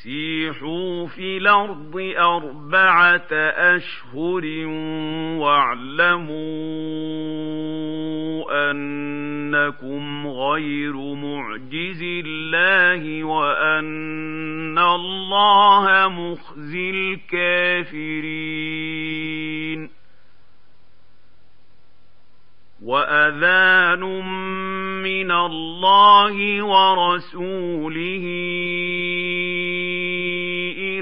فسيحوا في الأرض أربعة أشهر واعلموا أنكم غير معجز الله وأن الله مخزي الكافرين وأذان من الله ورسوله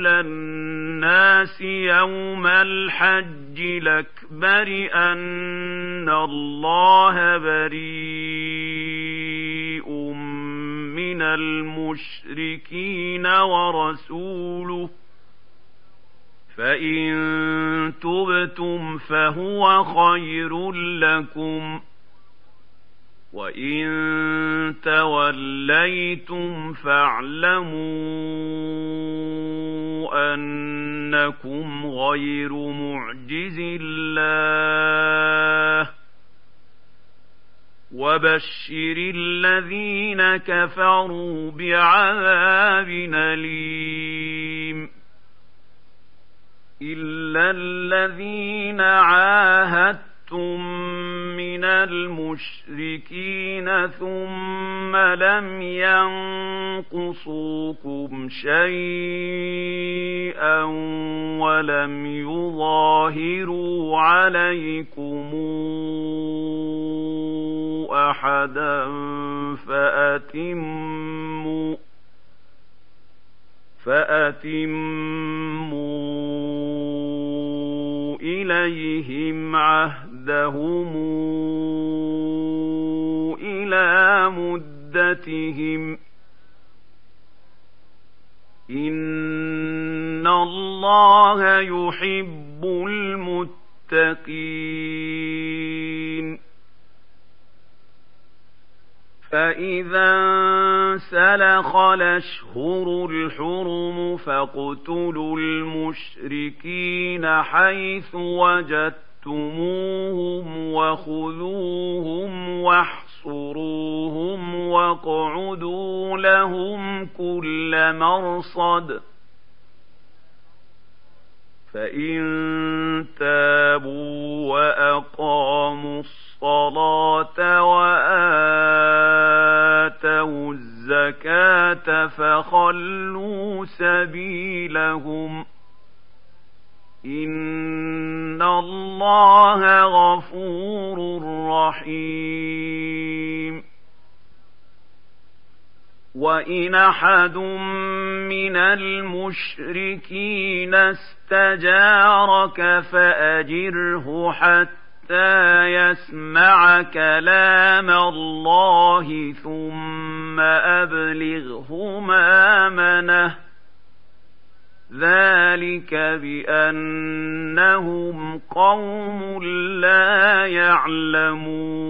إلى الناس يوم الحج الأكبر أن الله بريء من المشركين ورسوله. فإن تبتم فهو خير لكم. وإن توليتم فاعلموا أنكم غير معجز الله وبشر الذين كفروا بعذاب أليم إلا الذين عاهدتم من المشركين ثم لم ينقصوكم شيئا ولم يظاهروا عليكم أحدا فأتموا فأتموا إليهم عهدهم إلى مدتهم إن الله يحب المتقين فإذا سلخ الأشهر الحرم فاقتلوا المشركين حيث وجدتموهم وخذوهم واحصروهم واقعدوا لهم كل مرصد فإن تابوا وأقاموا الصلاة وآتوا الزكاة فخلوا سبيلهم إن الله غفور رحيم وإن أحد من المشركين استجارك فأجره حتى يسمع كلام الله ثم أبلغه مامنه ذلك بأنهم قوم لا يعلمون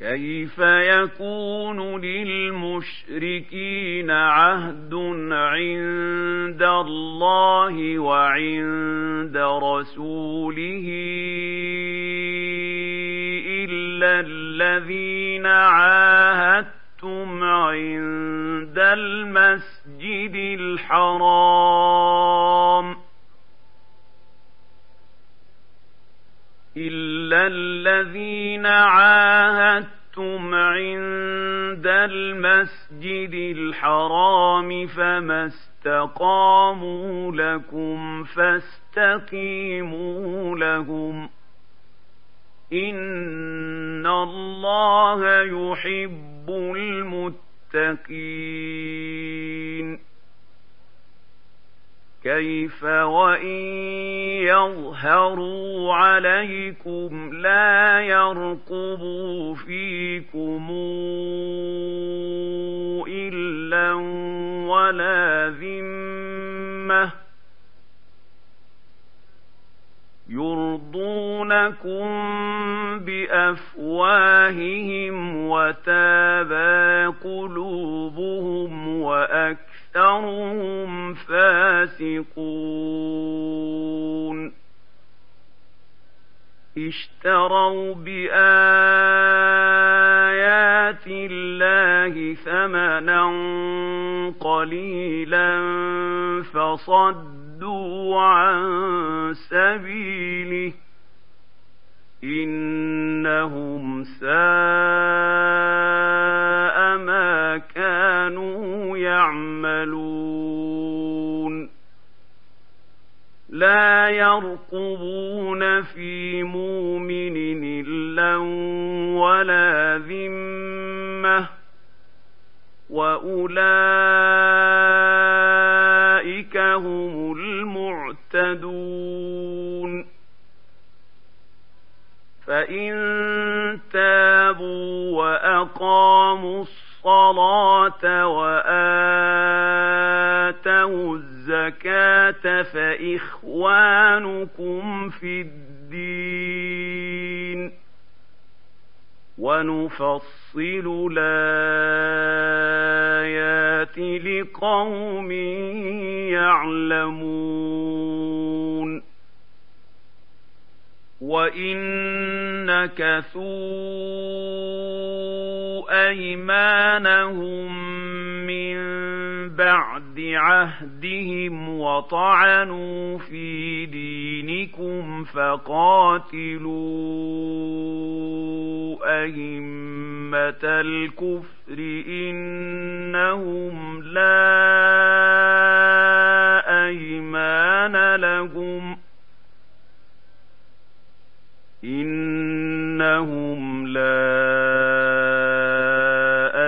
كيف يكون للمشركين عهد عند الله وعند رسوله إلا الذين عاهدتم عند المسجد الحرام إلا الذين عاهدتم عند المسجد الحرام فما استقاموا لكم فاستقيموا لهم إن الله يحب المتقين كيف وإن يظهروا عليكم لا يرقبوا فيكم إلا ولا ذمة يرضونكم بأفواههم وتابى قلوبهم وأكثرهم فاسقون. اشتروا بآيات الله ثمنا قليلا فصدوا عن سبيله إنهم ساء ما كانوا يعملون. لا يرقبون في مؤمن إلا ولا ذمة وأولئك هم فإن تابوا وأقاموا الصلاة وآتوا الزكاة فإخوانكم في الدين ونفصل الآيات لقوم يعلمون وإن نكثوا أيمانهم من بعد عهدهم وطعنوا في دينكم فقاتلوا أئمة الكفر إنهم لا أيمان لهم ۖ إنهم لا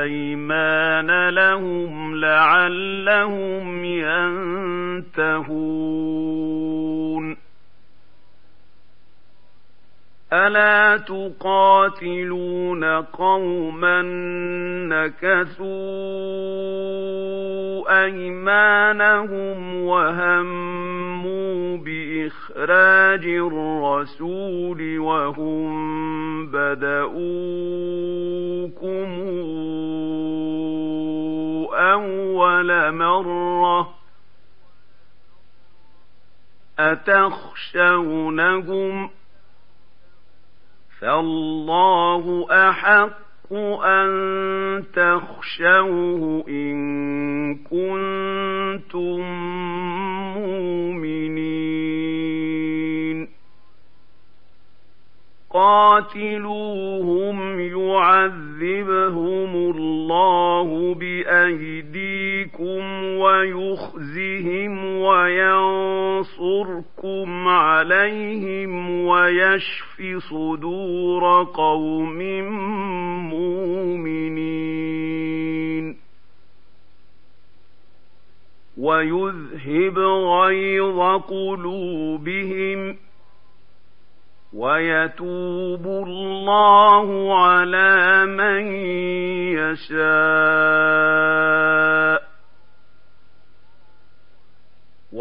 أيمان لهم لعلهم ينتهون ألا تقاتلون قوما نكثوا أيمانهم وهموا بإخراج الرسول وهم بدؤوكم أول مرة أتخشونهم ۖ فالله أحق أن تخشوه إن كنتم مؤمنين. قاتلوهم يعذبهم الله بأيديكم ويخزهم وينصركم عليهم ويشف صدور قوم مؤمنين ويذهب غيظ قلوبهم ويتوب الله على من يشاء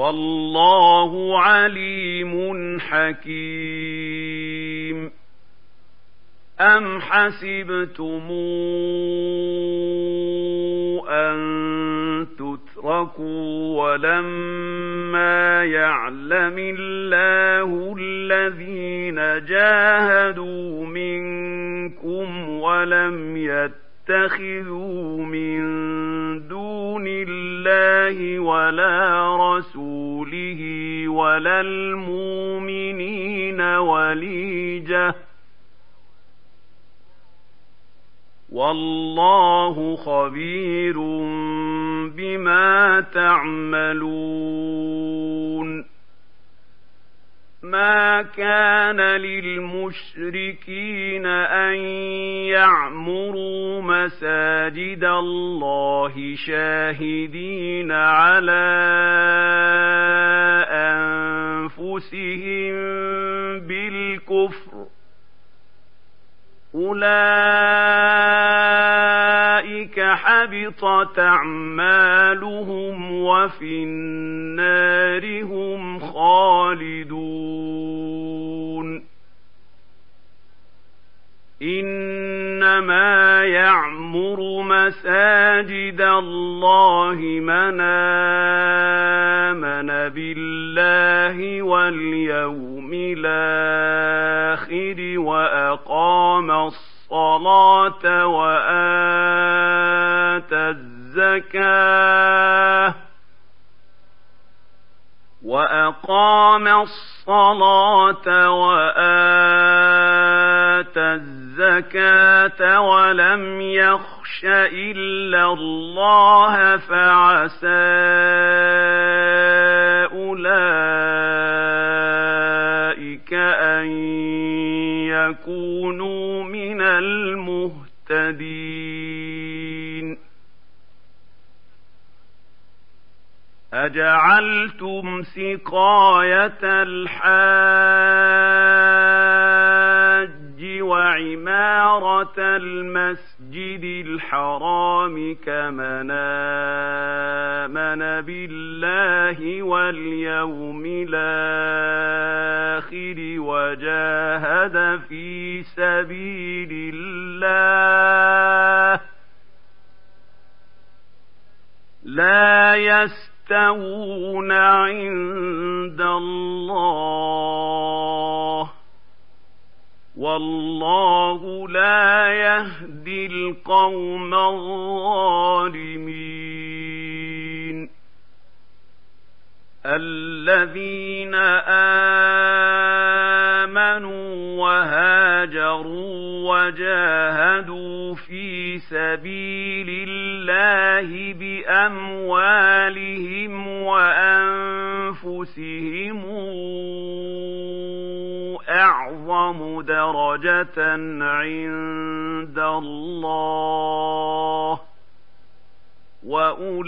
والله عليم حكيم. أم حسبتم أن تتركوا ولما يعلم الله الذين جاهدوا منكم ولم يتخذوا من دون الله ولا رسوله ولا المؤمنين وليجة. والله خبير بما تعملون. ما كان للمشركين أن يعمروا مساجد الله شاهدين على أنفسهم بالكفر. أولئك حبط حبطت أعمالهم وفي النار هم خالدون. إنما يعمر مساجد الله من آمن بالله واليوم الآخر وأقام الصلاة وآتى الزكاة وأقام الصلاة وآتى الزكاة ولم يخش إلا الله فعسى أولئك أن يكونوا المهتدين. أجعلتم سقاية الحاج وعمارة المسجد الحرام كمن آمن بالله واليوم الآخر وجاهد في سبيل الله. لا يستوون عند الله. والله لا يهدي القوم الظالمين. الذين آمنوا وهاجروا وجاهدوا في سبيل الله بأموالهم وأنفسهم أعظم درجة عند الله واولئك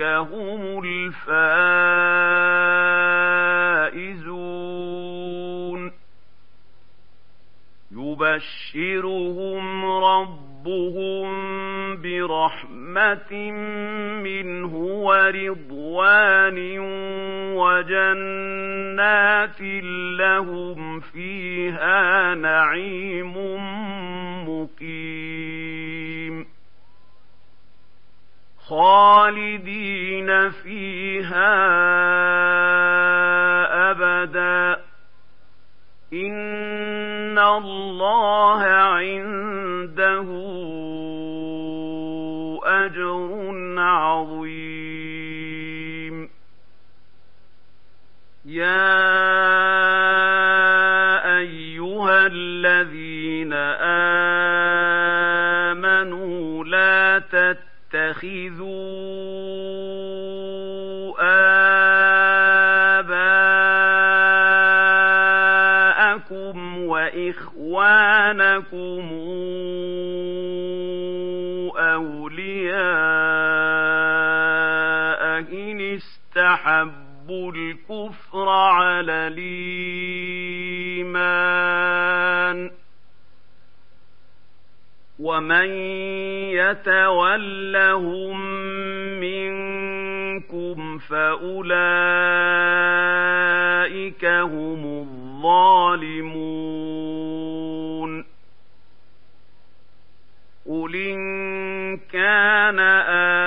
هم الفائزون يبشرهم ربهم برحمه منه ورضوان وجنات لهم فيها نعيم مقيم خالدين فيها ابدا ان الله عنده يا ايها الذين امنوا لا تتخذوا آباءكم وإخوانكم أولياء إن استحبوا الكفر على الإيمان. ومن يتولهم منكم فأولئك هم الظالمون. قل إن كان اباؤكم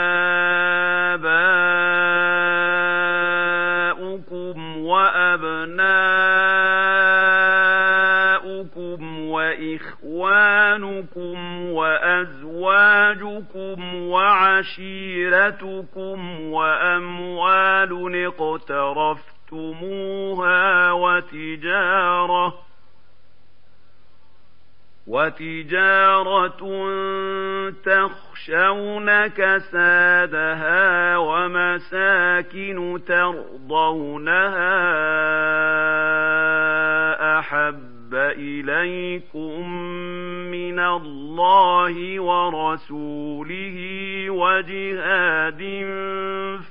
وازواجكم وعشيرتكم وأموال اقترفتموها وتجارة وتجارة تخشون كسادها ومساكن ترضونها أحب إليكم من الله ورسوله وجهاد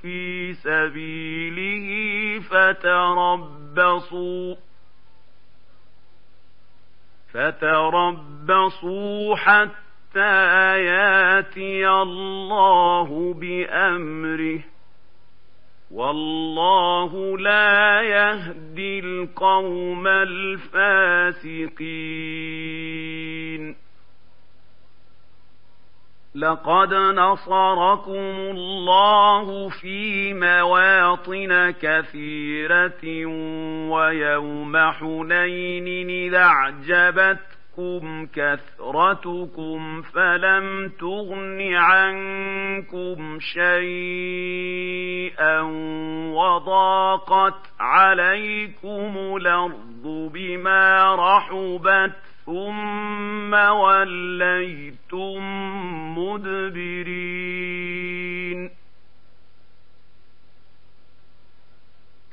في سبيله فتربصوا فتربصوا حتى ياتي الله بأمره. والله لا يهدي القوم الفاسقين. لقد نصركم الله في مواطن كثيرة ويوم حنين إذا اعجبتكم كثرتكم فلم تغن عنكم شيئا وضاقت عليكم الأرض بما رحبت ثم وليتم مدبرين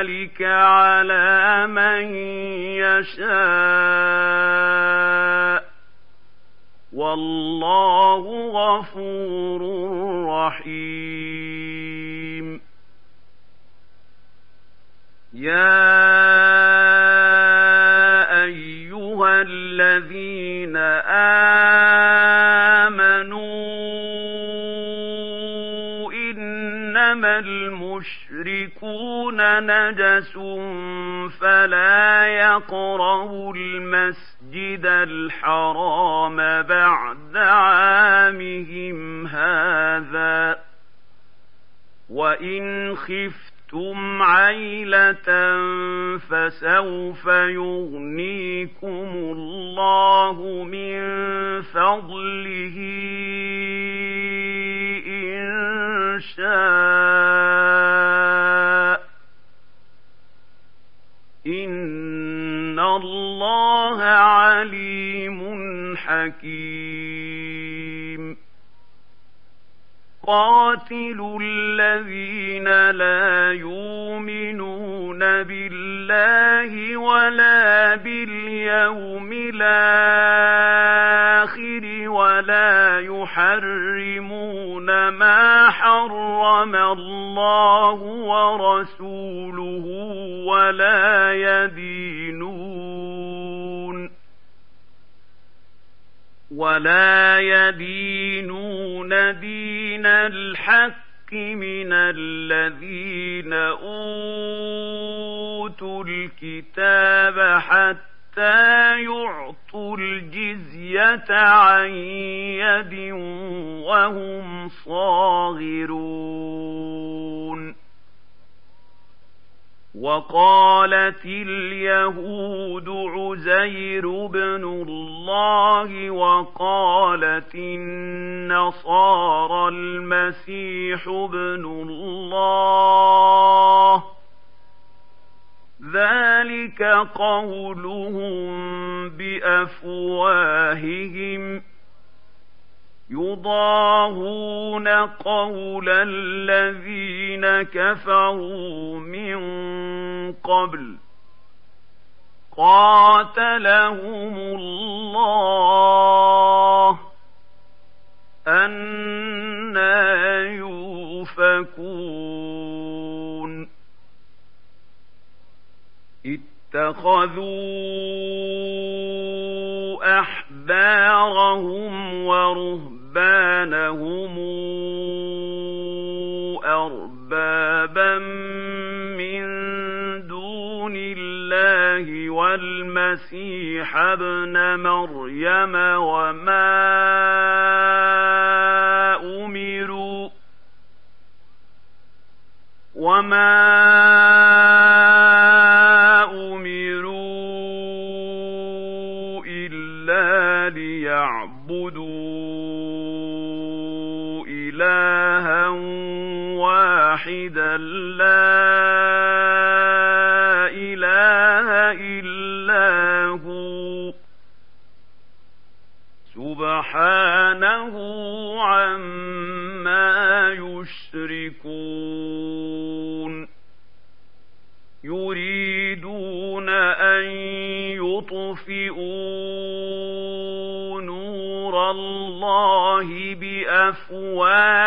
ذلك على من يشاء والله غفور رحيم. يا نجس فلا يقربوا المسجد الحرام بعد عامهم هذا. خفت خفتم عيلة فسوف يغنيكم الله من فضله إن شاء. إن الله عليم حكيم. قاتلوا الذين لا يؤمنون بالله ولا باليوم الآخر ولا يحرمون ما حرم الله ورسوله ولا يدينون ولا يدينون دين الحق من الذين اوتوا الكتاب حتى يعطوا الجزيه عن يد وهم صاغرون وقالت اليهود عزير بن الله وقالت النصارى المسيح بن الله ذلك قولهم بافواههم يضاهون قول الذين كفروا من قبل قاتلهم الله أنا يؤفكون اتخذوا أحبارهم ورهبانهم أربابا من دون الله والمسيح ابن مريم وما أمروا وما أن لا إله إلا هو سبحانه عما يشركون يريدون أن يطفئوا نور الله بأفواههم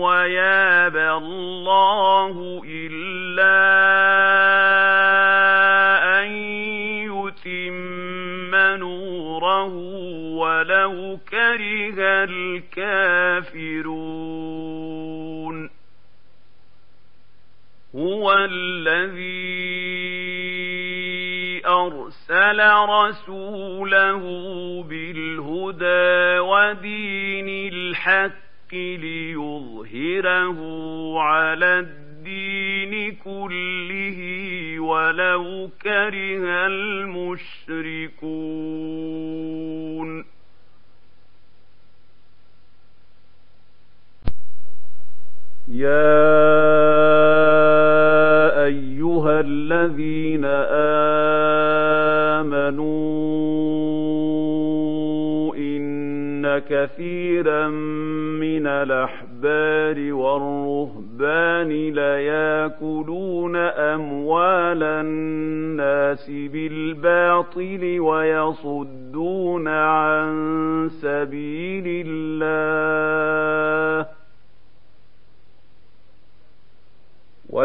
ويابى الله إلا أن يتم نوره ولو كره الكافرون. هو الذي أرسل رسوله بالهدى ودين الحق ليظهره على الدين كله ولو كره المشركون. يا أيها الذين آمنوا إن كثيرا من الأحبار والرهبان ليأكلون أموال الناس بالباطل ويصدون عن سبيل الله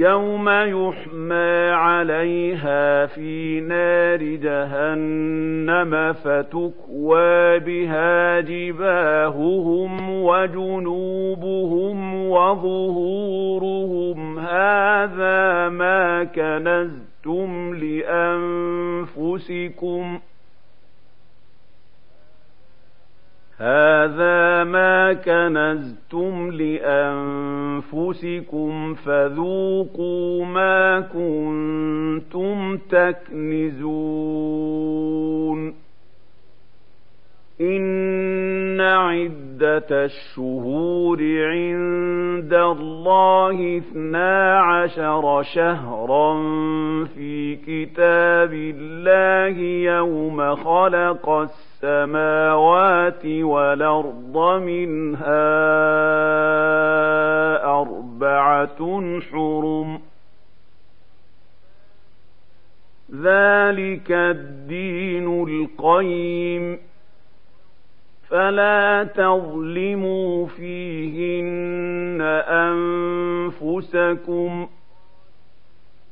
يوم يحمى عليها في نار جهنم فتكوى بها جباههم وجنوبهم وظهورهم هذا ما كنزتم لأنفسكم ۖ هذا ما كنزتم لانفسكم فذوقوا ما كنتم تكنزون ان عده الشهور عند الله اثنا عشر شهرا في كتاب الله يوم خلق السماء السماوات والأرض منها أربعة حرم. ذلك الدين القيم. فلا تظلموا فيهن أنفسكم ۖ.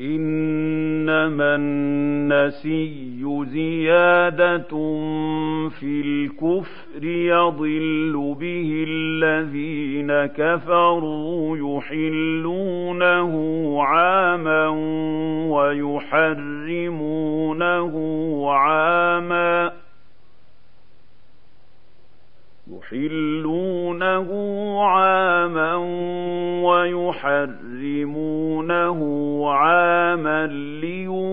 إنما النسي زيادة في الكفر يضل به الذين كفروا يحلونه عاما ويحرمونه عاما يحلونه عاما ويحرمونه عاما ليواطئوا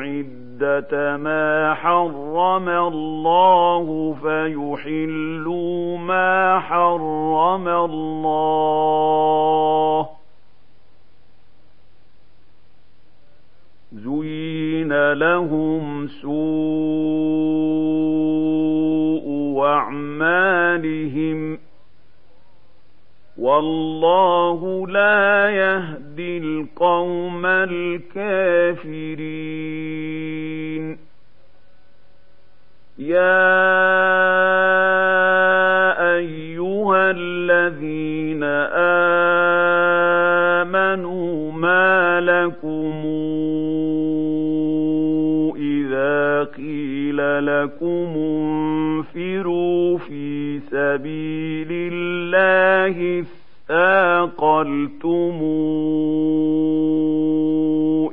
عدة ما حرم الله فيحلوا ما حرم الله لهم سوء أعمالهم والله لا يهدي القوم الكافرين. يا أيها الذين آمنوا ما لكم قيل لكم انفروا في سبيل الله اثاقلتم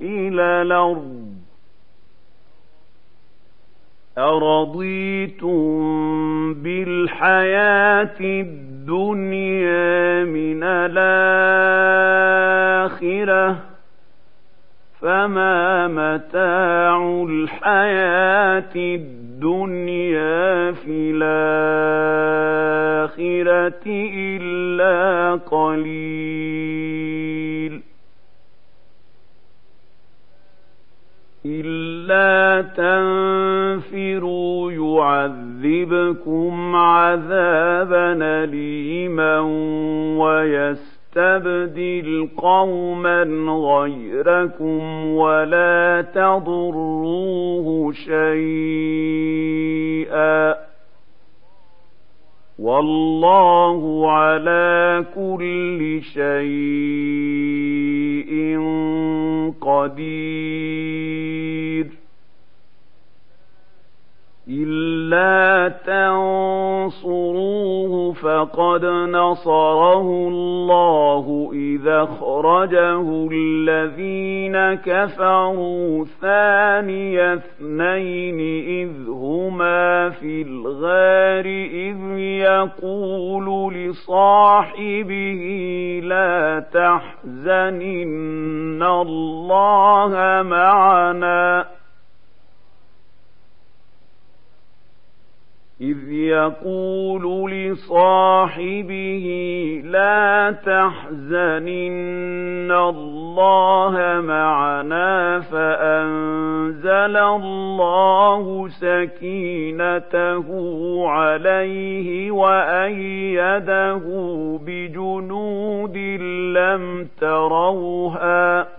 إلى الأرض أرضيتم بالحياة الدنيا من الآخرة فما متاع الحياة الدنيا في الآخرة إلا قليل إلا تنفروا يعذبكم عذابا أليما ويستبدل قوما غيركم ولا تضروه شيئا. والله على كل شيء قدير. إلا تنصروه فقد نصره الله إذا أخرجه الذين كفروا ثاني اثنين إذ هما في الغار إذ يقول لصاحبه لا تحزن إن الله معنا إذ يقول لصاحبه لا تحزن إن الله معنا فأنزل الله سكينته عليه وأيده بجنود لم تروها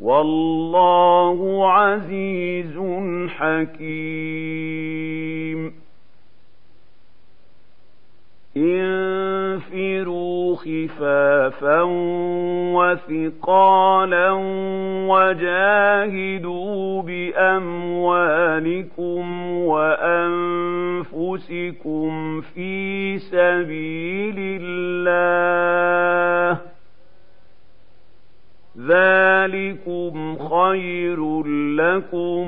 والله عزيز حكيم. انفروا خفافا وثقالا وجاهدوا بأموالكم وأنفسكم في سبيل الله. ذلكم خير لكم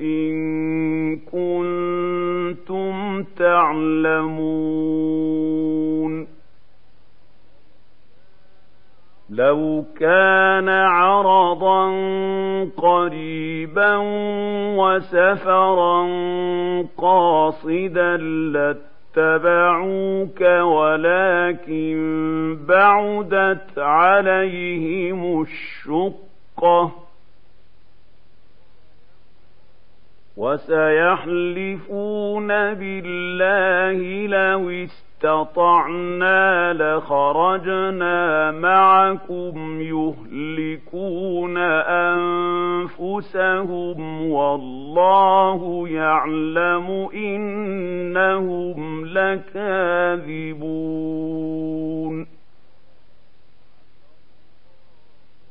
إن كنتم تعلمون لو كان عرضا قريبا وسفرا قاصدا لت اتبعوك ولكن بعدت عليهم الشقة. وسيحلفون بالله لو استطعنا لخرجنا معكم يهلكون أنفسهم والله يعلم إنهم لكاذبون.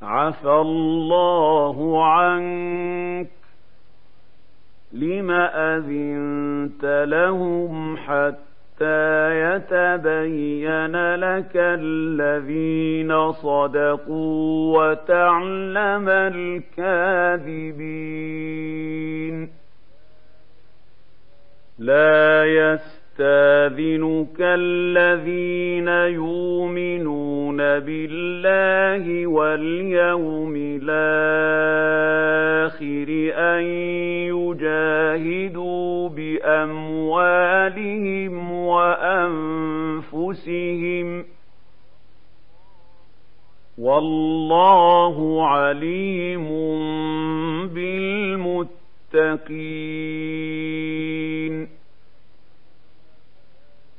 عفى الله عنك. لم أذنت لهم حتى حتى يتبين لك الذين صدقوا وتعلم الكاذبين لا يستاذنك الذين يؤمنون بالله واليوم الآخر أن يجاهدوا بأموالهم وأنفسهم والله عليم بالمتقين.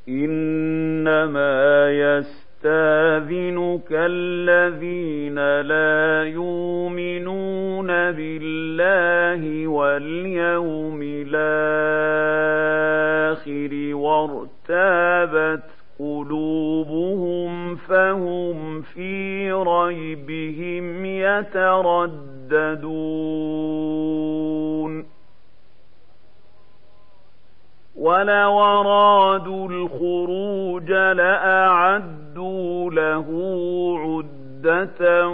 إنما يستاذنك الذين لا يؤمنون بالله واليوم الآخر وارتابت قلوبهم فهم في ريبهم يترددون. ولو أرادوا الخروج لأعدوا له عدة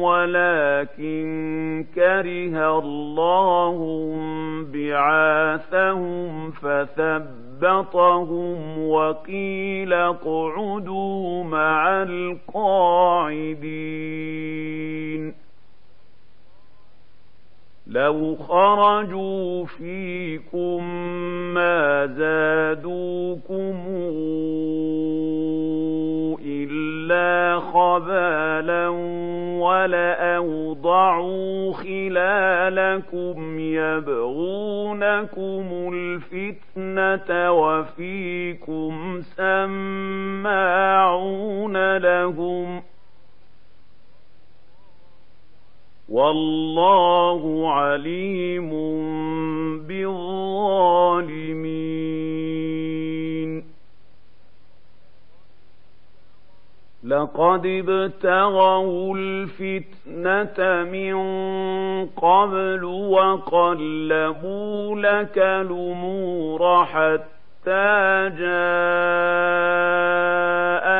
ولكن كره الله بعاثهم فثبطهم وقيل اقعدوا مع القاعدين. لو خرجوا فيكم ما زادوكم إلا خبالا ولأوضعوا خلالكم يبغونكم الفتنة وفيكم سماعون لهم ۖ والله عليم بالظالمين لقد ابتغوا الفتنة من قبل وقلبوا لك الأمور حتى جاء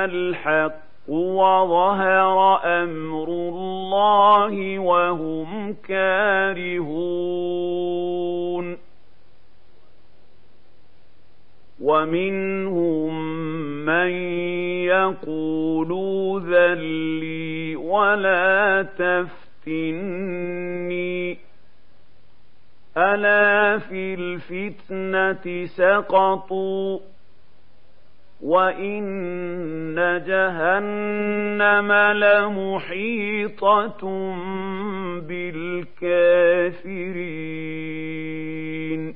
الحق وظهر أمر الله وهم كارهون. ومنهم من يقول ذلي ولا تفتني ألا في الفتنة سقطوا وإن جهنم لمحيطة بالكافرين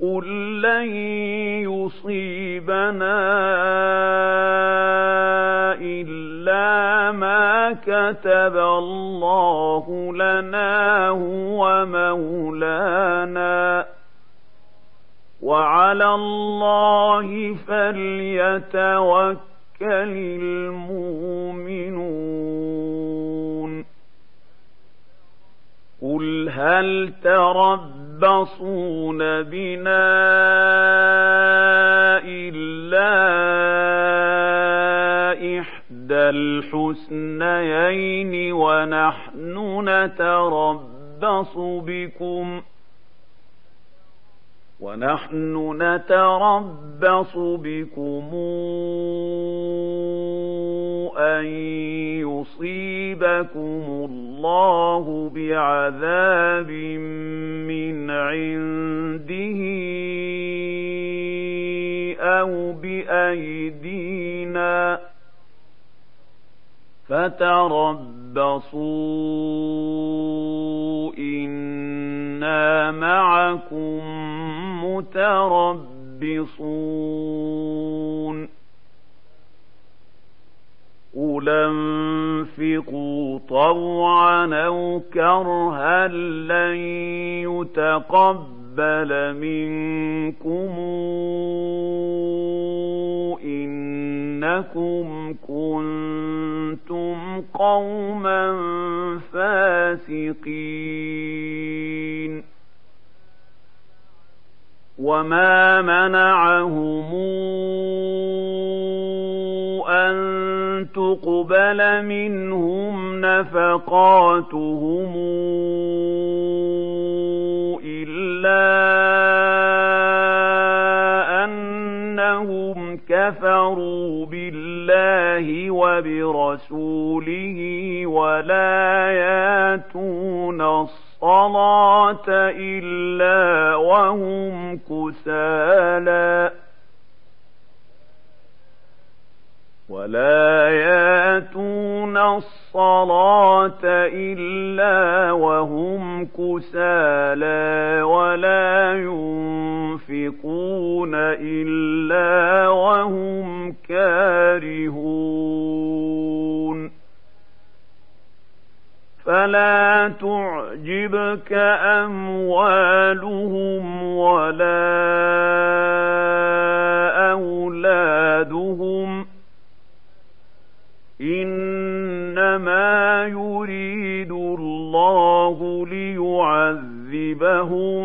قل لن يصيبنا إلا ما كتب الله لنا هو مولانا وعلى الله فليتوكل المؤمنون قل هل تربصون بنا إلا إحدى الحسنيين ونحن نتربص بكم ۖ ونحن نتربص بكم أن يصيبكم الله بعذاب من عنده أو بأيدينا فتربصوا إنا معكم متربصون قل انفقوا طوعا أو كرها لن يتقبل منكم إنكم كنتم قوما فاسقين وما منعهم أن تقبل منهم نفقاتهم إلا كفروا بالله وبرسوله ولا ياتون الصلاة إلا وهم كسالى ولا ياتون الصلاة إلا وهم كسالى ولا ينفقون إلا وهم كارهون فلا تعجبك أموالهم ولا أولادهم إنما يريد الله ليعذبهم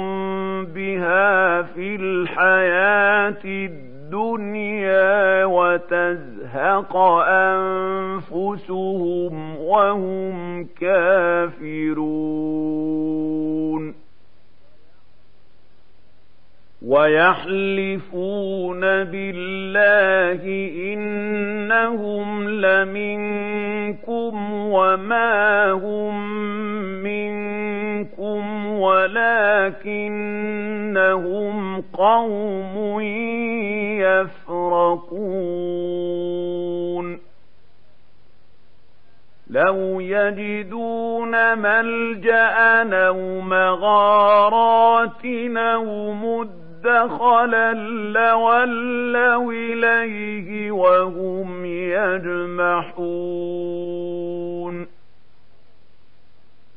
بها في الحياة الدنيا وتزهق أنفسهم وهم كافرون. ويحلفون بالله إنهم لمنكم وما هم منكم ولكنهم قوم يفرقون. لو يجدون ملجأ أو مغارات أو مد دخلا لولوا إليه وهم يجمحون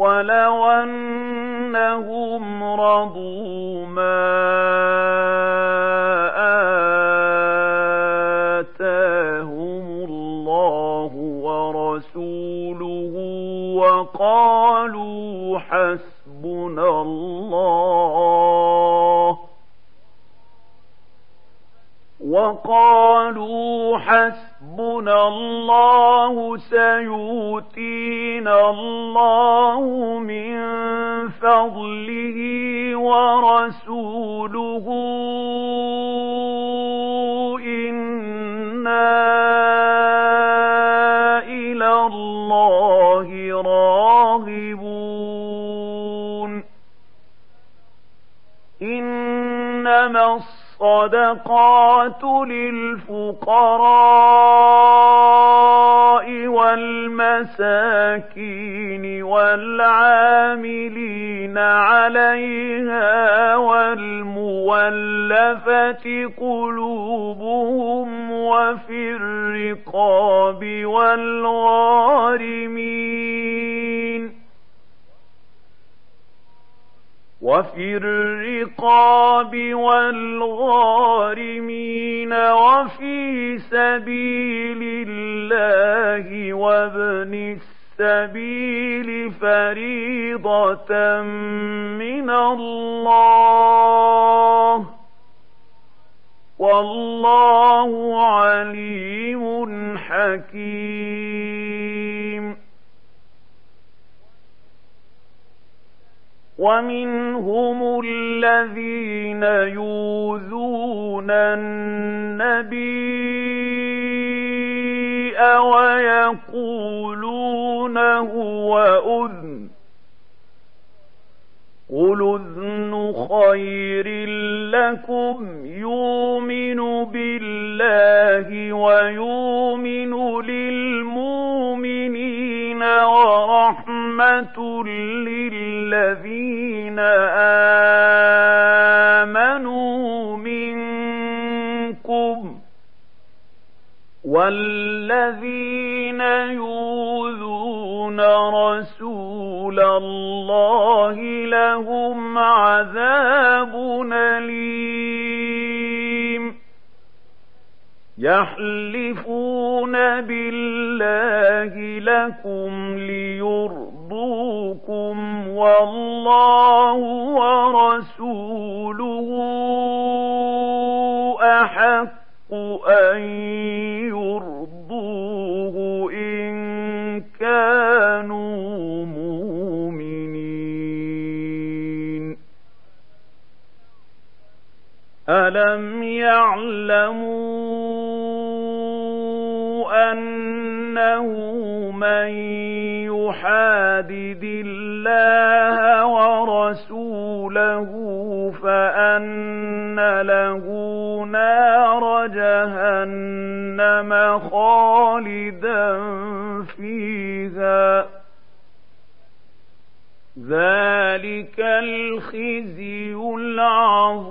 ولو أنهم رضوا ما آتاهم الله ورسوله وقالوا حسبنا الله وقالوا حسبنا الله سيؤتينا الله من فضله ورسوله. إنا إلى الله راغبون الصدقات للفقراء والمساكين والعاملين عليها والمولفة قلوبهم وفي الرقاب والغارمين وفي الرقاب والغارمين وفي سبيل الله وابن السبيل فريضة من الله. والله عليم حكيم. ومنهم الذين يوذون النبي ويقولون هو أذن قل أذن خير لكم يؤمن بالله ويؤمن للمؤمنين ورحمة للذين آمنوا منكم والذين يؤذون رسول الله لهم عذاب أليم يحلفون بالله لكم ليرضوكم والله ورسوله أحق أن يرضوه إن كانوا مؤمنين. ألم يعلموا يحادد الله ورسوله فأن له نار جهنم خالدا فيها. ذلك الخزي العظيم.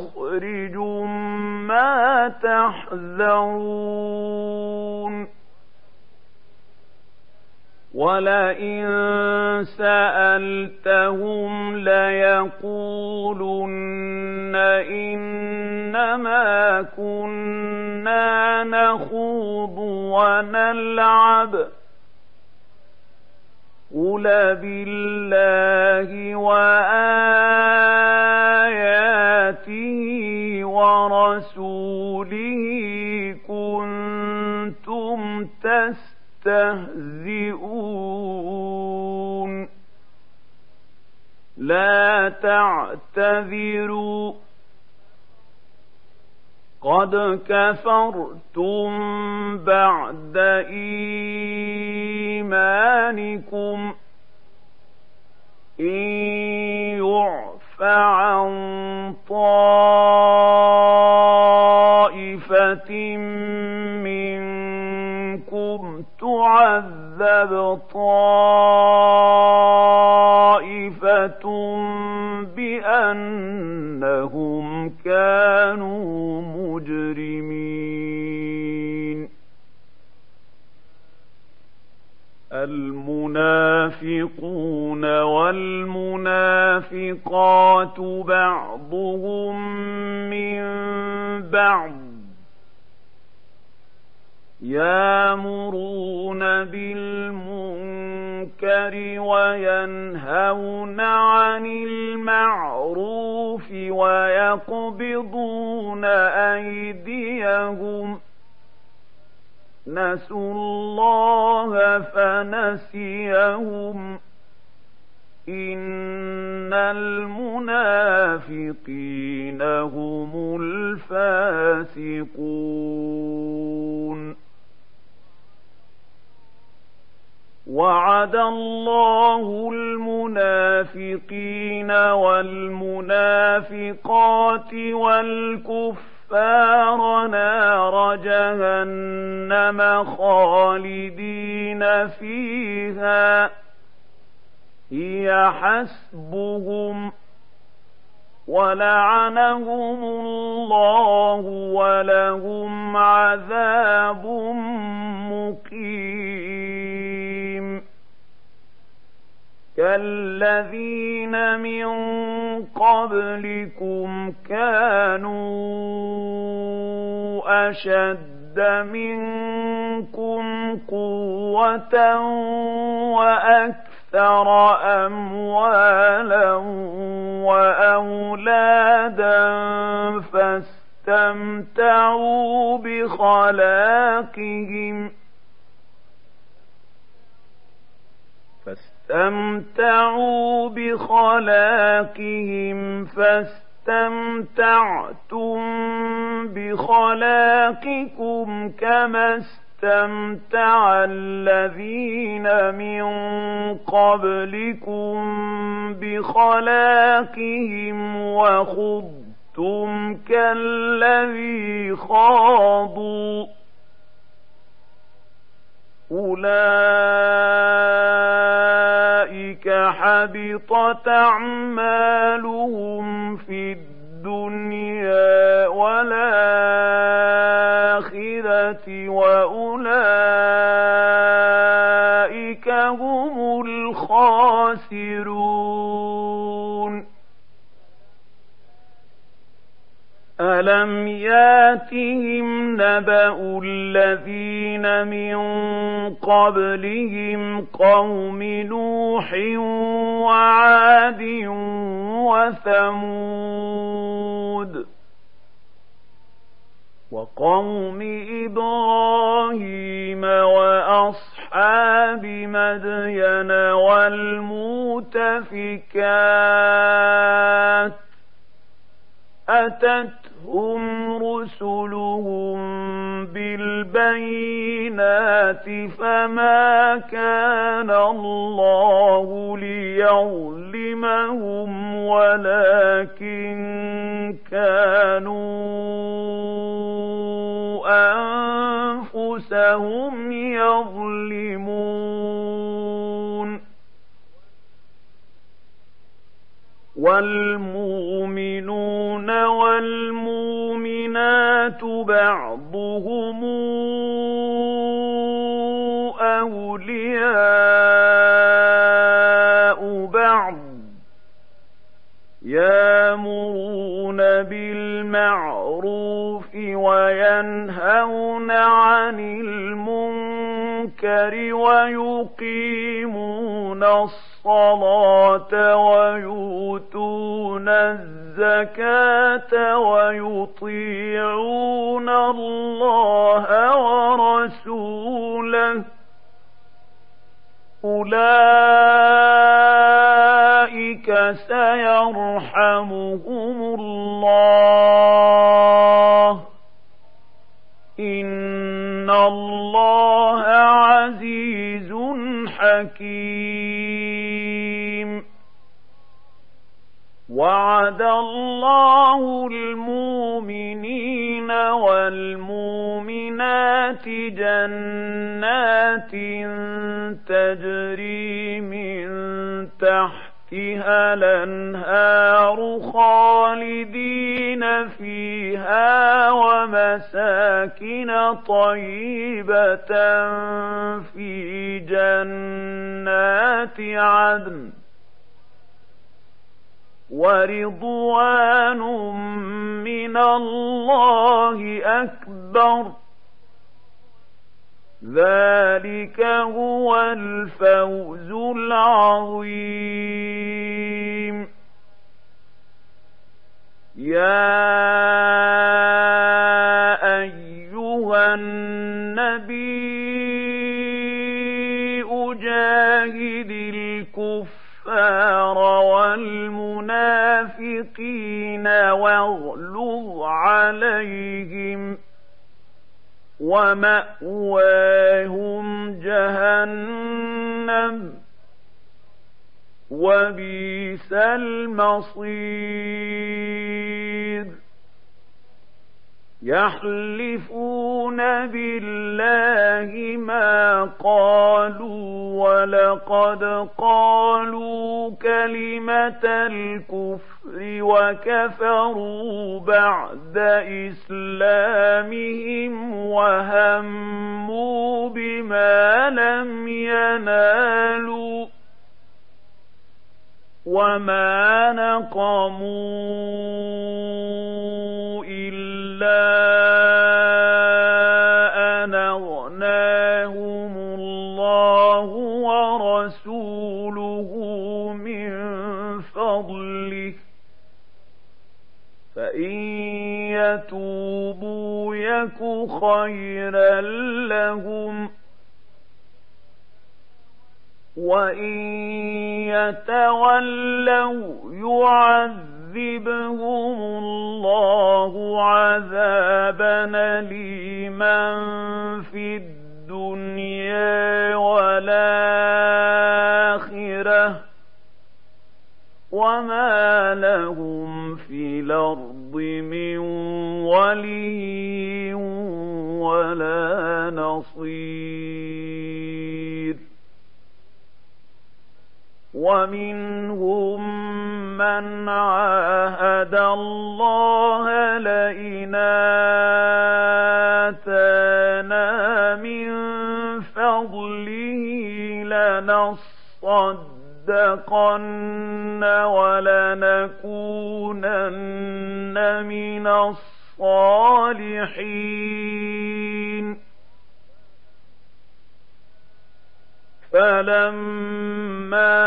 تحذرون. ولئن سألتهم ليقولن إنما كنا نخوض ونلعب. قل بالله وآياته ورسوله كنتم تستهزئون. لا تعتذروا. قد كفرتم بعد إيمانكم. إن يعف عن طائفة منكم تعذب طائفة بأنهم كانوا المنافقون والمنافقات بعضهم من بعض يامرون بالمنكر وينهون عن المعروف ويقبضون أيديهم نسوا الله فنسيهم. إن المنافقين هم الفاسقون. وعد الله المنافقين والمنافقات والكفار نار جهنم خالدين فيها. هي حسبهم ولعنهم الله ولهم عذاب مقيم. كالذين من قبلكم كانوا أشد منكم قوة وأكثر أكثر أموالا وأولادا فاستمتعوا بخلاقهم فاستمتعوا بخلاقهم فاستمتعتم بخلاقكم كما استمتع الذين من قبلكم بخلاقهم وخضتم كالذي خاضوا أولئك حبطت أعمالهم في الدنيا والآخرة وأولئك هم الخاسرون. ألم ياتهم نبأ الذين من قبلهم قوم نوح وعاد وثمود وقوم إبراهيم وأصحاب مدين والمؤتفكات أتت جاءتهم رسلهم بالبينات فما كان الله ليظلمهم ولكن كانوا أنفسهم يظلمون. والمؤمنون والمؤمنات بعضهم أولياء بعض يامرون بالمعروف وينهون عن المنكر ويقيمون الصلاة الصلاة ويؤتون الزكاة ويطيعون الله ورسوله. أولئك سيرحمهم الله. إن الله عزيز حكيم. وعد الله المؤمنين والمؤمنات جنات تجري من تحت تحتها الأنهار خالدين فيها ومساكن طيبة في جنات عدن ورضوان من الله أكبر ذلك هو الفوز العظيم يا ايها النبي اجاهد الكفار والمنافقين واغلظ عليهم ومأواهم جهنم وبئس المصير. يحلفون بالله ما قالوا ولقد قالوا كلمة الكفر وكفروا بعد إسلامهم وهموا بما لم ينالوا. وما نقموا إلا أن أغناهم الله ورسوله من فضله فإن يتوبوا يك خيرا لهم ۖ وإن يتولوا يعذبهم الله عذابا أليما في الدنيا والآخرة وما لهم في الأرض من ولي ولا نصير ومنهم من عاهد الله لئن آتانا من فضله لنصدقن ولنكونن من الصالحين. فلما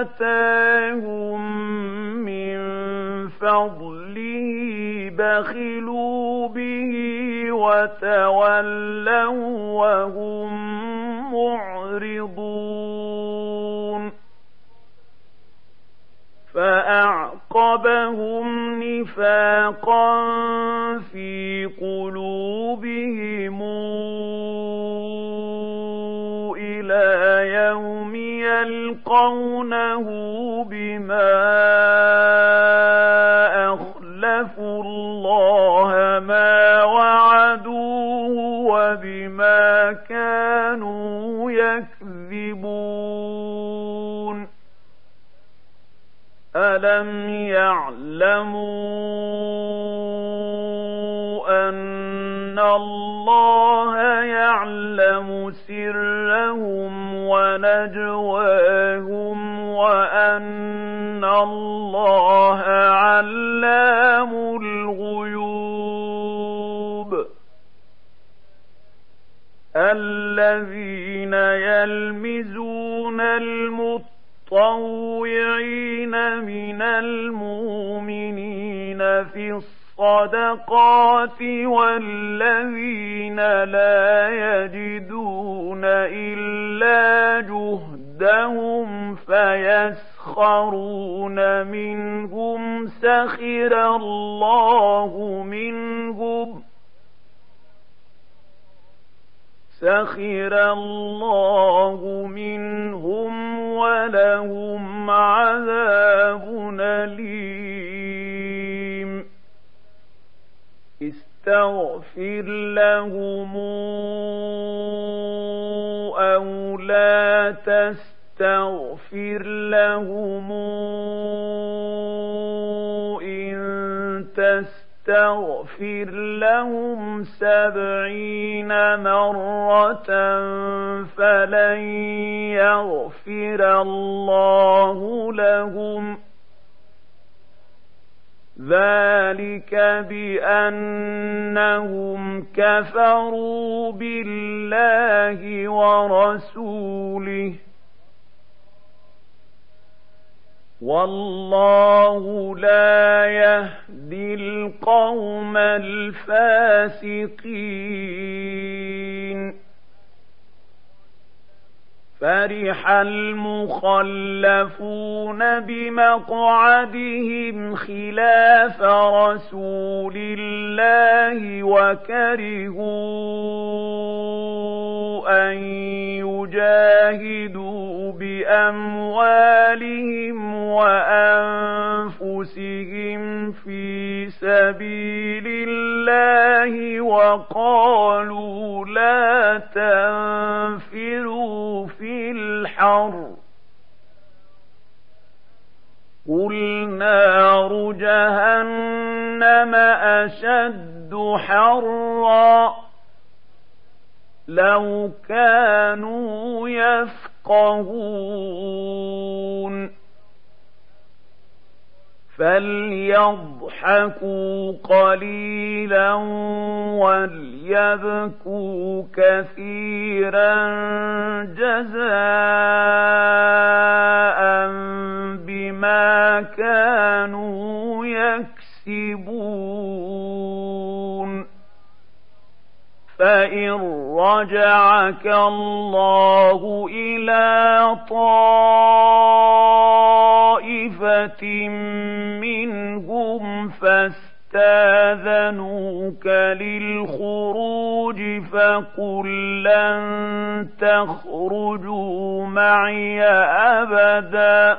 آتاهم من فضله بخلوا به وتولوا وهم معرضون فأعقبهم نفاقا في قلوبهم يلقونه بما أخلفوا الله ما وعدوه وبما كانوا يكذبون ألم يعلموا يلمزون المطوعين من المؤمنين في الصدقات والذين لا يجدون إلا جهدهم فيسخرون منهم سخر الله منهم سخر الله منهم ولهم عذاب أليم. استغفر لهم أو لا تستغفر لهم إن تستغفر تستغفر لهم سبعين مرة فلن يغفر الله لهم. ذلك بأنهم كفروا بالله ورسوله. والله لا يهدي القوم الفاسقين. فرح المخلفون بمقعدهم خلاف رسول الله وكرهوا أن يجاهدوا بأموالهم وأنفسهم في سبيل الله وقالوا لا تنفروا الحر قل نار جهنم أشد حرا لو كانوا يفقهون فليضحكوا قليلا وليبكوا كثيرا جزاء بما كانوا يكسبون. فإن رجعك الله إلى طائفة منهم فاستاذنوك للخروج فقل لن تخرجوا معي أبداً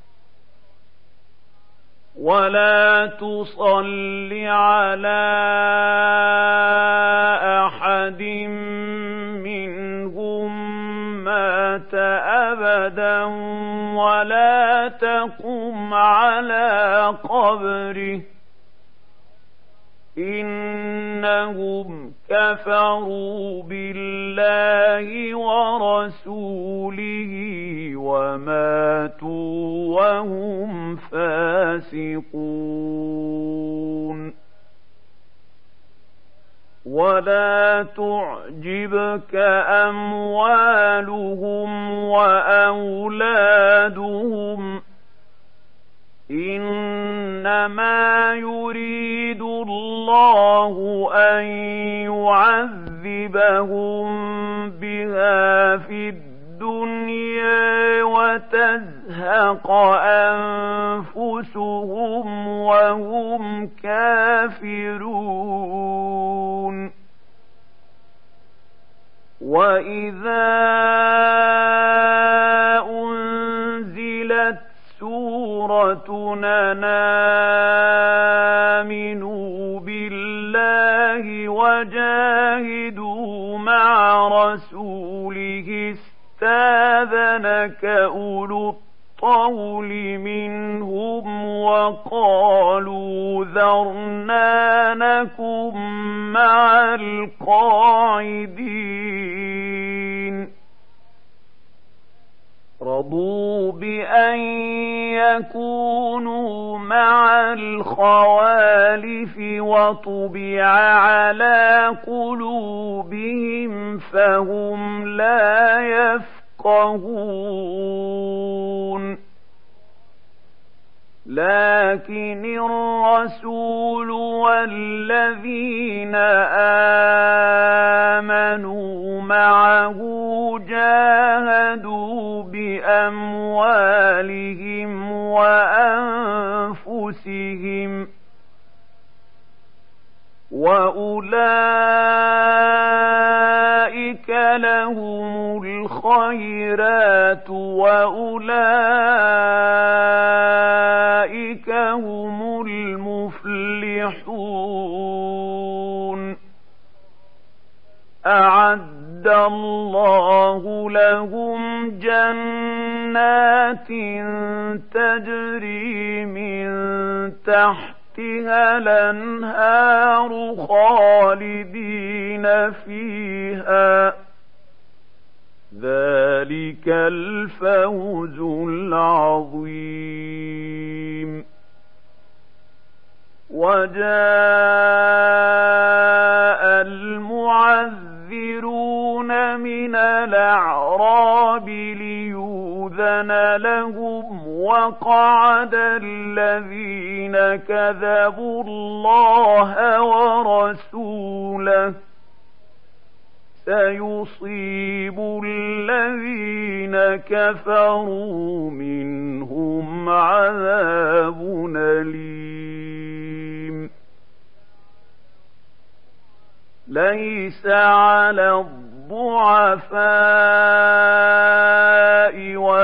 ولا تصل على احد منهم مات ابدا ولا تقم على قبره انهم كفروا بالله ورسوله وماتوا وهم فاسقون ولا تعجبك اموالهم واولادهم إنما يريد الله أن يعذبهم بها في الدنيا وتزهق انفسهم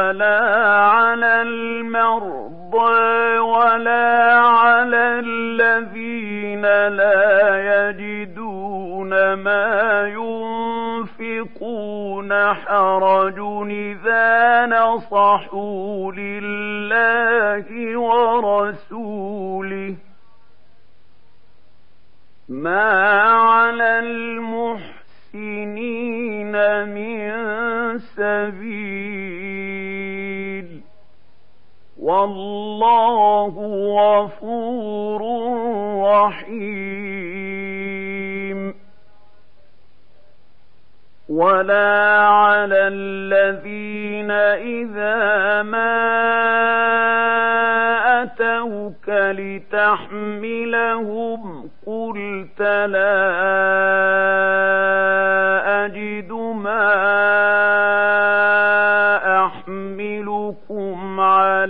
ولا على المرضى ولا على الذين لا يجدون ما ينفقون حرج إذا نصحوا لله ورسوله. ما على والله غفور رحيم. ولا على الذين إذا ما لتحملهم قلت لا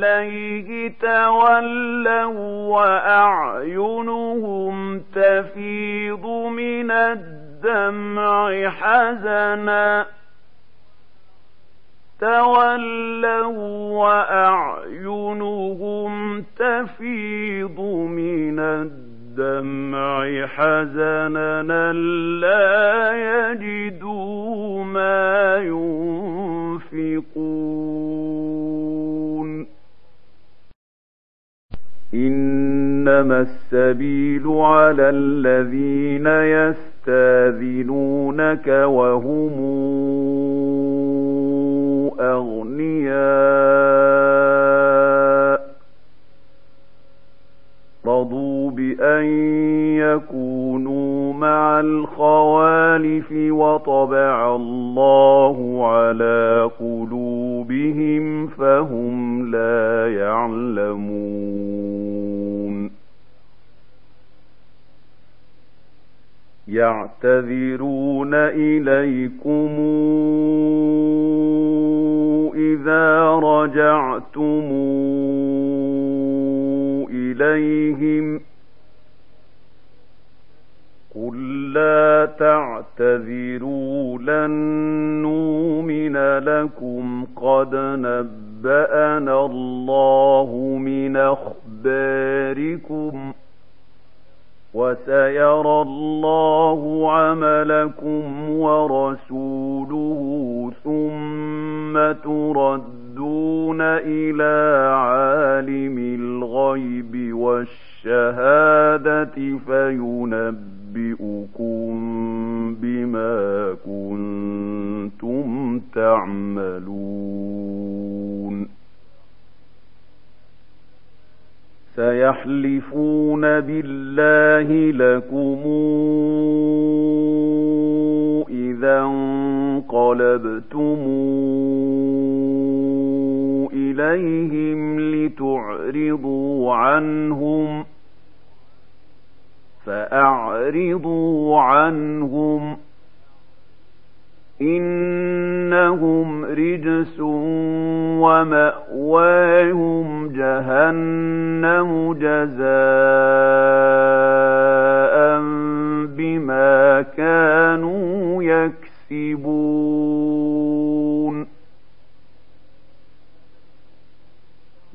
عليه تولوا وأعينهم تفيض من الدمع حزنا. تولوا وأعينهم تفيض من الدمع حزنا. لا يجدوا ما ينفقون. إنما السبيل على الذين يستاذنونك وهم أغنياء. رضوا بأن يكونوا مع الخوالف وطبع الله على قلوبهم فهم لا يعلمون يعتذرون إليكم إذا رجعتم إليهم قل لا تعتذروا لن نؤمن لكم قد نبأنا الله من أخباركم وسيرى الله عملكم ورسوله ثم تردون إلى عالم الغيب والشهادة فينبئكم بما كنتم تعملون سيحلفون بالله لكم إذا انقلبتم إليهم لتعرضوا عنهم فأعرضوا عنهم إنهم رجس ومأواهم جهنم جزاء بما كانوا يكسبون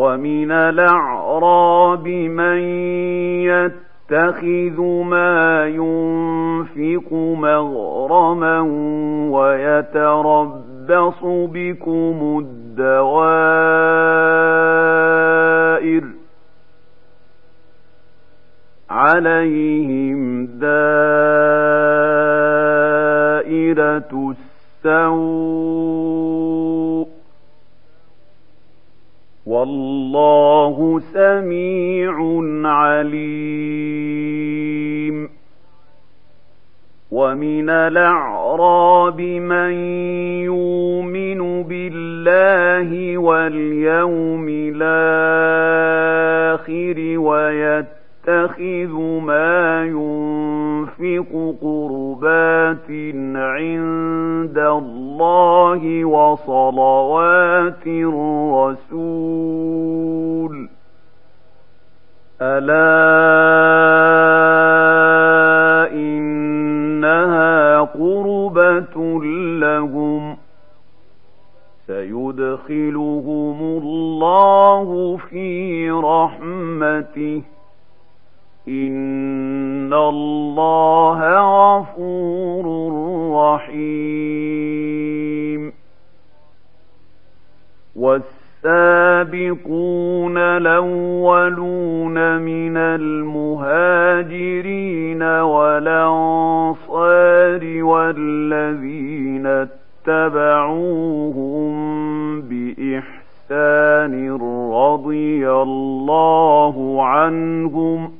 ومن الأعراب من يتخذ ما ينفق مغرما ويتربص بكم الدوائر عليهم دائرة السوء والله سميع عليم. ومن الأعراب من يؤمن بالله واليوم الآخر ويتخذ ما ينفق قربات عند الله وصلوات الرسول. ألا إنها رحمة لهم. سيدخلهم الله في رحمته. إن الله غفور رحيم والسابقون الأولون من المهاجرين والأنصار والذين اتبعوهم بإحسان رضي الله عنهم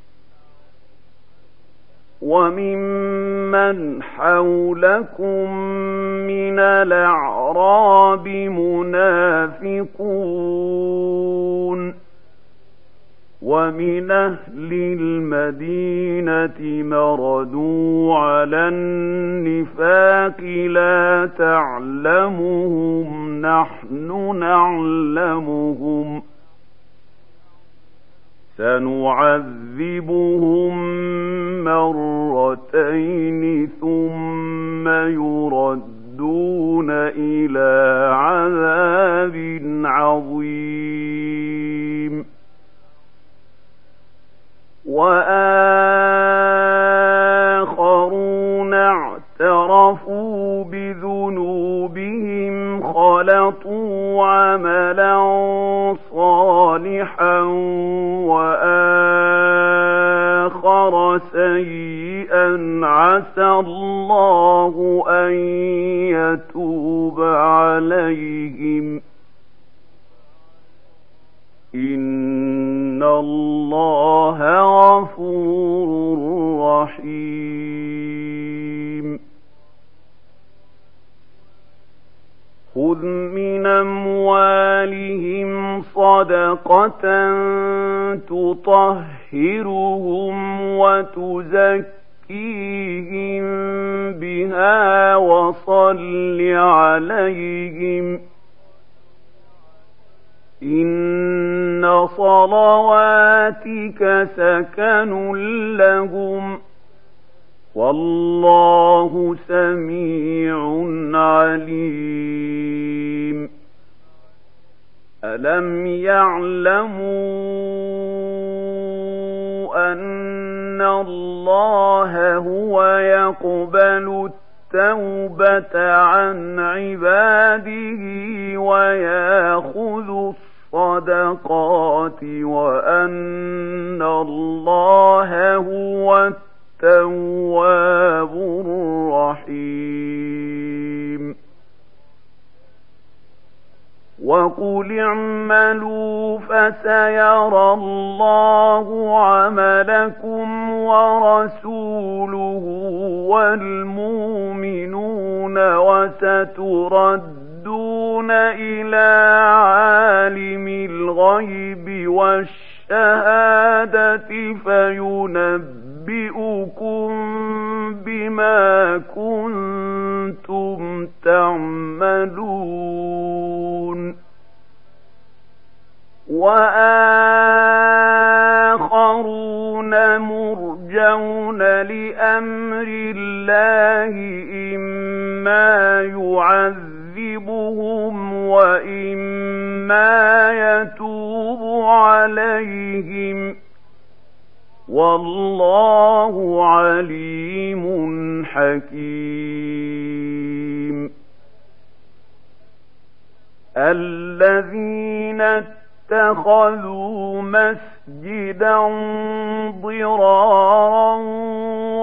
وممن حولكم من الأعراب منافقون ومن أهل المدينة مردوا على النفاق لا تعلمهم نحن نعلمهم سنعذبهم مرتين ثم يردون إلى عذاب عظيم. وآخرون اعترفوا بذنوبهم خلطوا عملا صالحا وآخر سيئا عسى الله أن يتوب عليهم إن الله غفور رحيم خذ من أموالهم صدقة تطهرهم وتزكيهم بها وصل عليهم ۖ إن صلواتك سكن لهم والله سميع عليم. ألم يعلموا أن الله هو يقبل التوبة عن عباده ويأخذ الصدقات وأن الله هو التواب الرحيم. وقل اعملوا فسيرى الله عملكم ورسوله والمؤمنون وستردون إلى عالم الغيب والشهادة فينبئكم بما كنتم تعملون. وآخرون مرجون لأمر الله إما يعذبهم وإما يتوب عليهم. والله عليم حكيم. الذين اتخذوا مسجدا ضرارا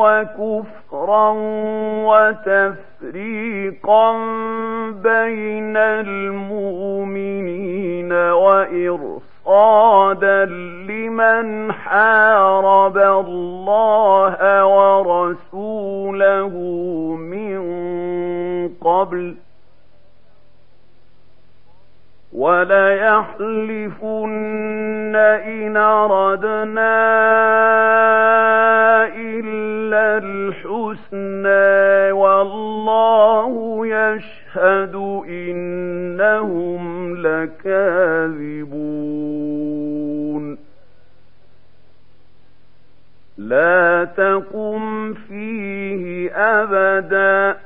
وكفرا وتفريقا بين المؤمنين وإرصادا مرصادا لمن حارب الله ورسوله من قبل وليحلفن إن أردنا إلا الحسنى والله يشهد إنهم لكاذبون لا تقم فيه أبدا.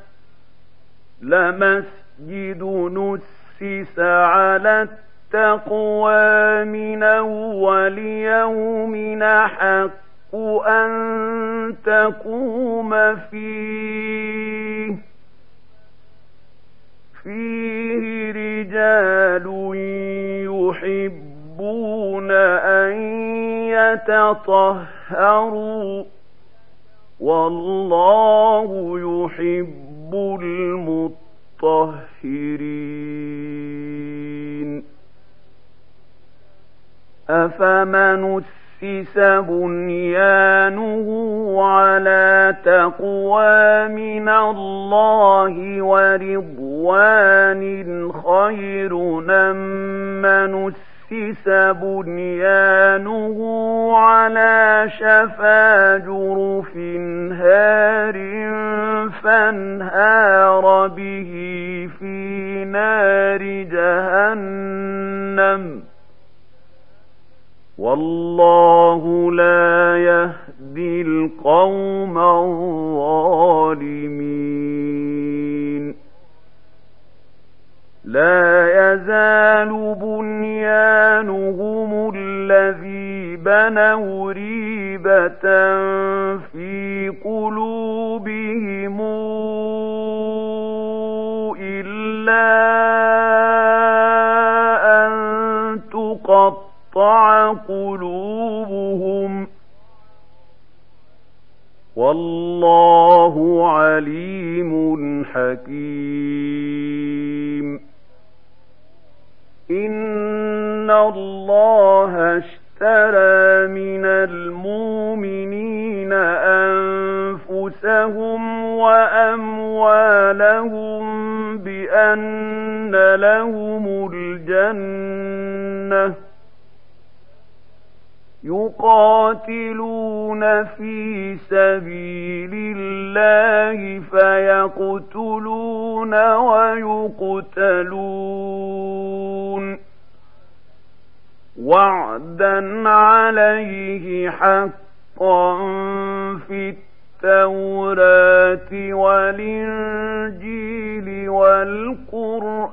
لمسجد نسس على التقوى من أول يوم حق أن تقوم فيه. فيه رجال يحبون أن يتطهروا والله يحب المطهرين أفمن أسس بنيانه على تقوى من الله ورضوان خير من أسس بنيانه على شفا جرف هار فانهار به في نار جهنم. والله لا يهدي القوم الظالمين. لا يزال بنيانهم الذي بنوا ريبة في قلوبهم إلا أن تقطع قلوبهم والله عليم حكيم. إن الله اشترى من المؤمنين أنفسهم وأموالهم بأن لهم الجنة يقاتلون في سبيل الله فيقتلون ويقتلون. وعدا عليه حقا في التوراة والإنجيل والقرآن.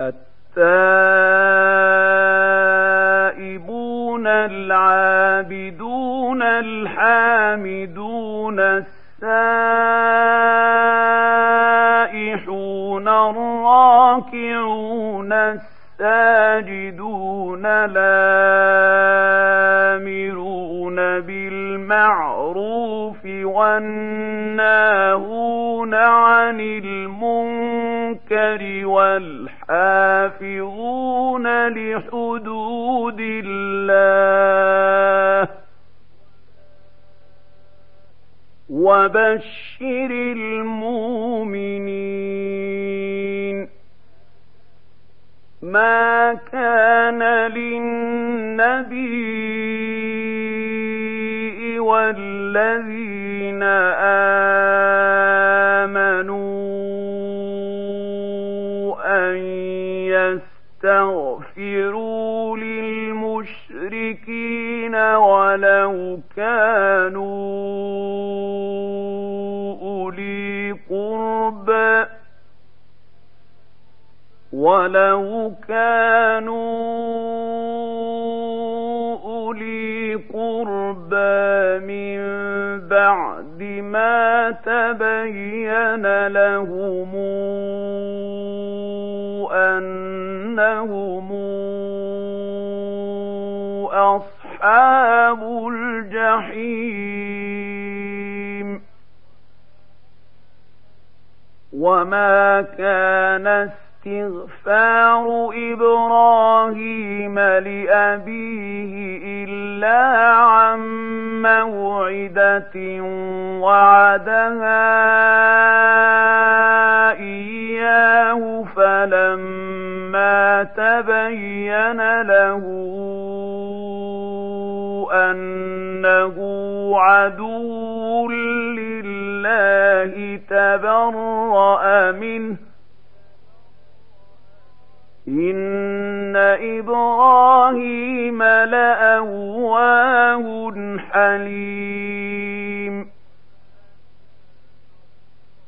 التائبون العابدون الحامدون السائحون الراكعون الساجدون الآمرون بالمعروف والناهون عن المنكر والحافظون لحدود الله. وبشر المؤمنين. ما كان للنبي والذين آمنوا ولو كانوا أولي قربى ولو كانوا أولي قربى من بعد ما تبين لهم أنهم أصحاب الجحيم. وما كان استغفار إبراهيم لأبيه إلا عن موعدة وعدها إياه فلما تبين له أنه عدو لله تبرأ منه إن إبراهيم لأواه حليم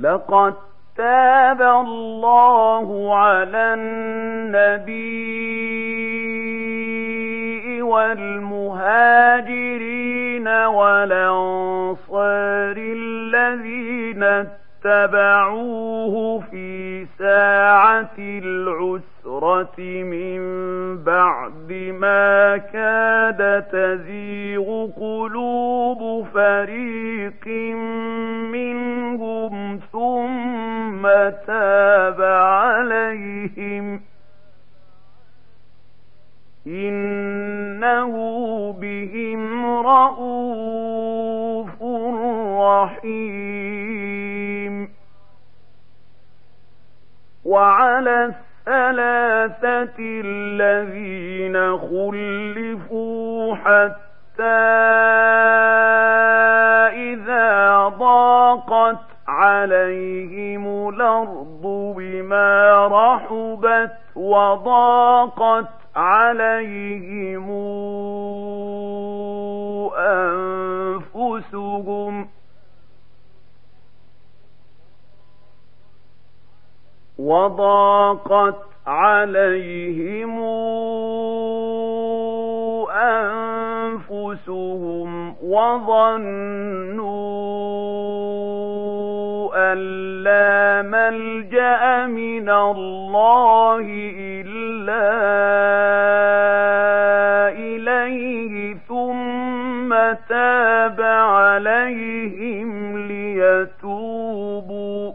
لقد تاب الله على النبي والمهاجرين والأنصار الذين اتبعوه في ساعة العسرة من بعد ما كاد تزيغ قلوب فريق منهم ثم تاب عليهم إنه بهم رؤوف رحيم وعلى الثلاثة الذين خلفوا حتى إذا ضاقت عليهم الأرض بما رحبت وضاقت عليهم أنفسهم وضاقت عليهم أنفسهم وظنوا أن لا ملجأ من الله إلا إليه ثم تاب عليهم ليتوبوا.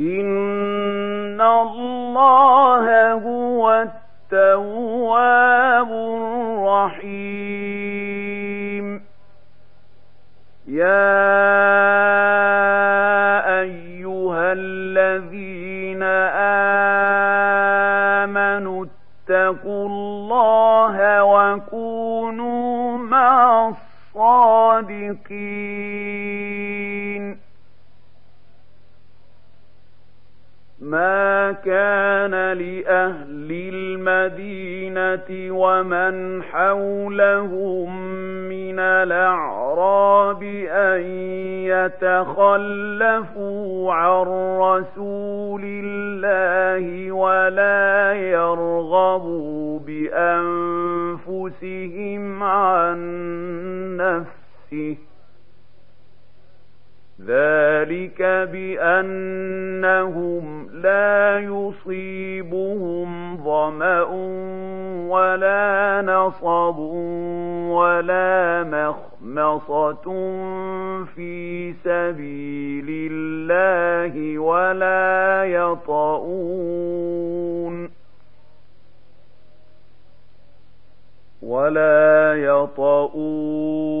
إن الله هو التواب الرحيم. يا الصادقين. ما كان لأهل المدينة ومن حولهم من الأعراب أن يتخلفوا عن رسول الله ولا يرغبوا بأنفسهم عن نفسه. ذلك بأنهم لا يصيبهم ظمأ ولا نصب ولا مخمصة في سبيل الله ولا يطؤون ولا يطؤون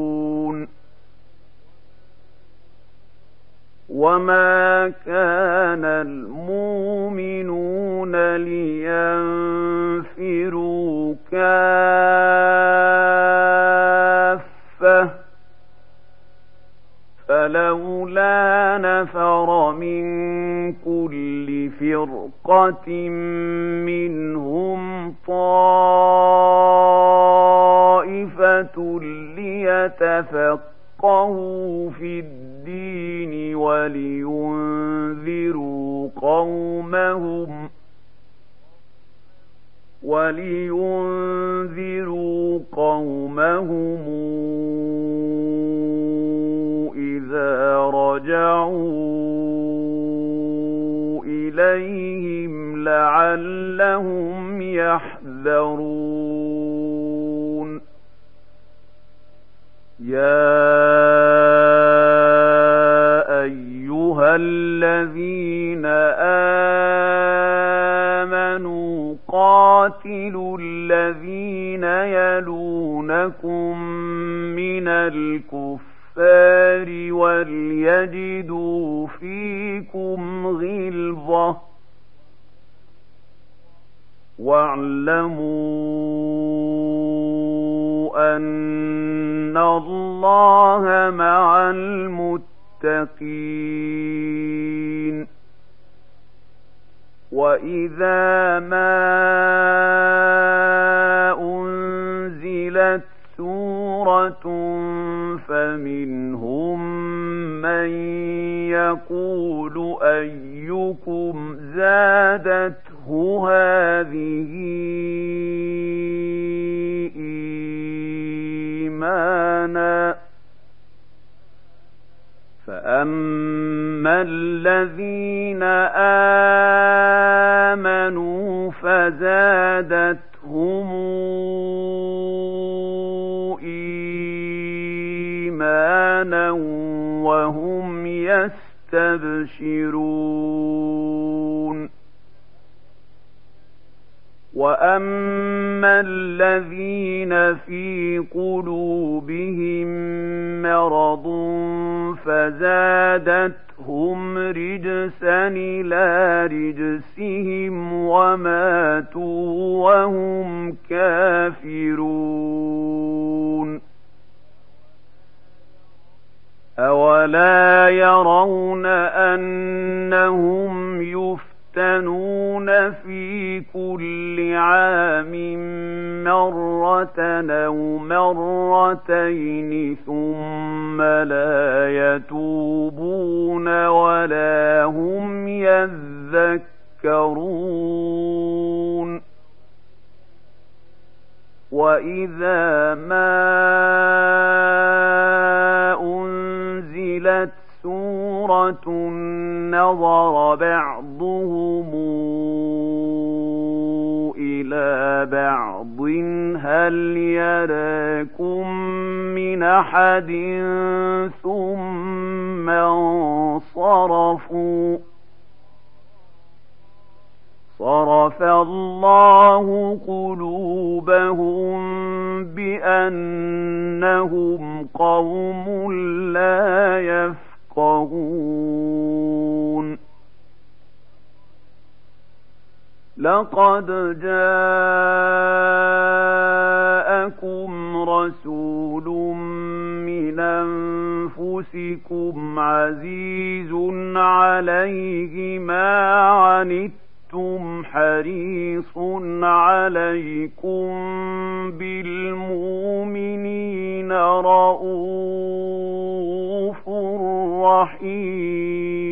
وما كان المؤمنون لينفروا كافة فلولا نفر من كل فرقة منهم طائفة ليتفقهوا في الدين ولينذروا قومهم ولينذروا قومهم إذا رجعوا إليهم لعلهم يحذرون يا أيها الذين آمنوا قاتلوا الذين يلونكم من الكفار وليجدوا فيكم غلظة واعلموا أن الله مع المتقين وإذا ما أنزلت سورة فمنهم من يقول أيكم زادته هذه إيمانا. فأما الذين آمنوا فزادتهم إيمانا وهم يستبشرون. وأما الذين في قلوبهم فزادتهم رجسا إلى رجسهم وماتوا وهم كافرون أولا يرون أنهم يفتنون في كل عام أو مرتين ثم لا يتوبون ولا هم يذكرون وإذا ما أنزلت سورة نظر بعضهم إلى بعض هل يراكم من أحد ثم انصرفوا صرف الله قلوبهم بأنهم قوم لا يفقهون لقد جاءكم رسول من أنفسكم عزيز عليه ما عنتم حريص عليكم بالمؤمنين رؤوف رحيم.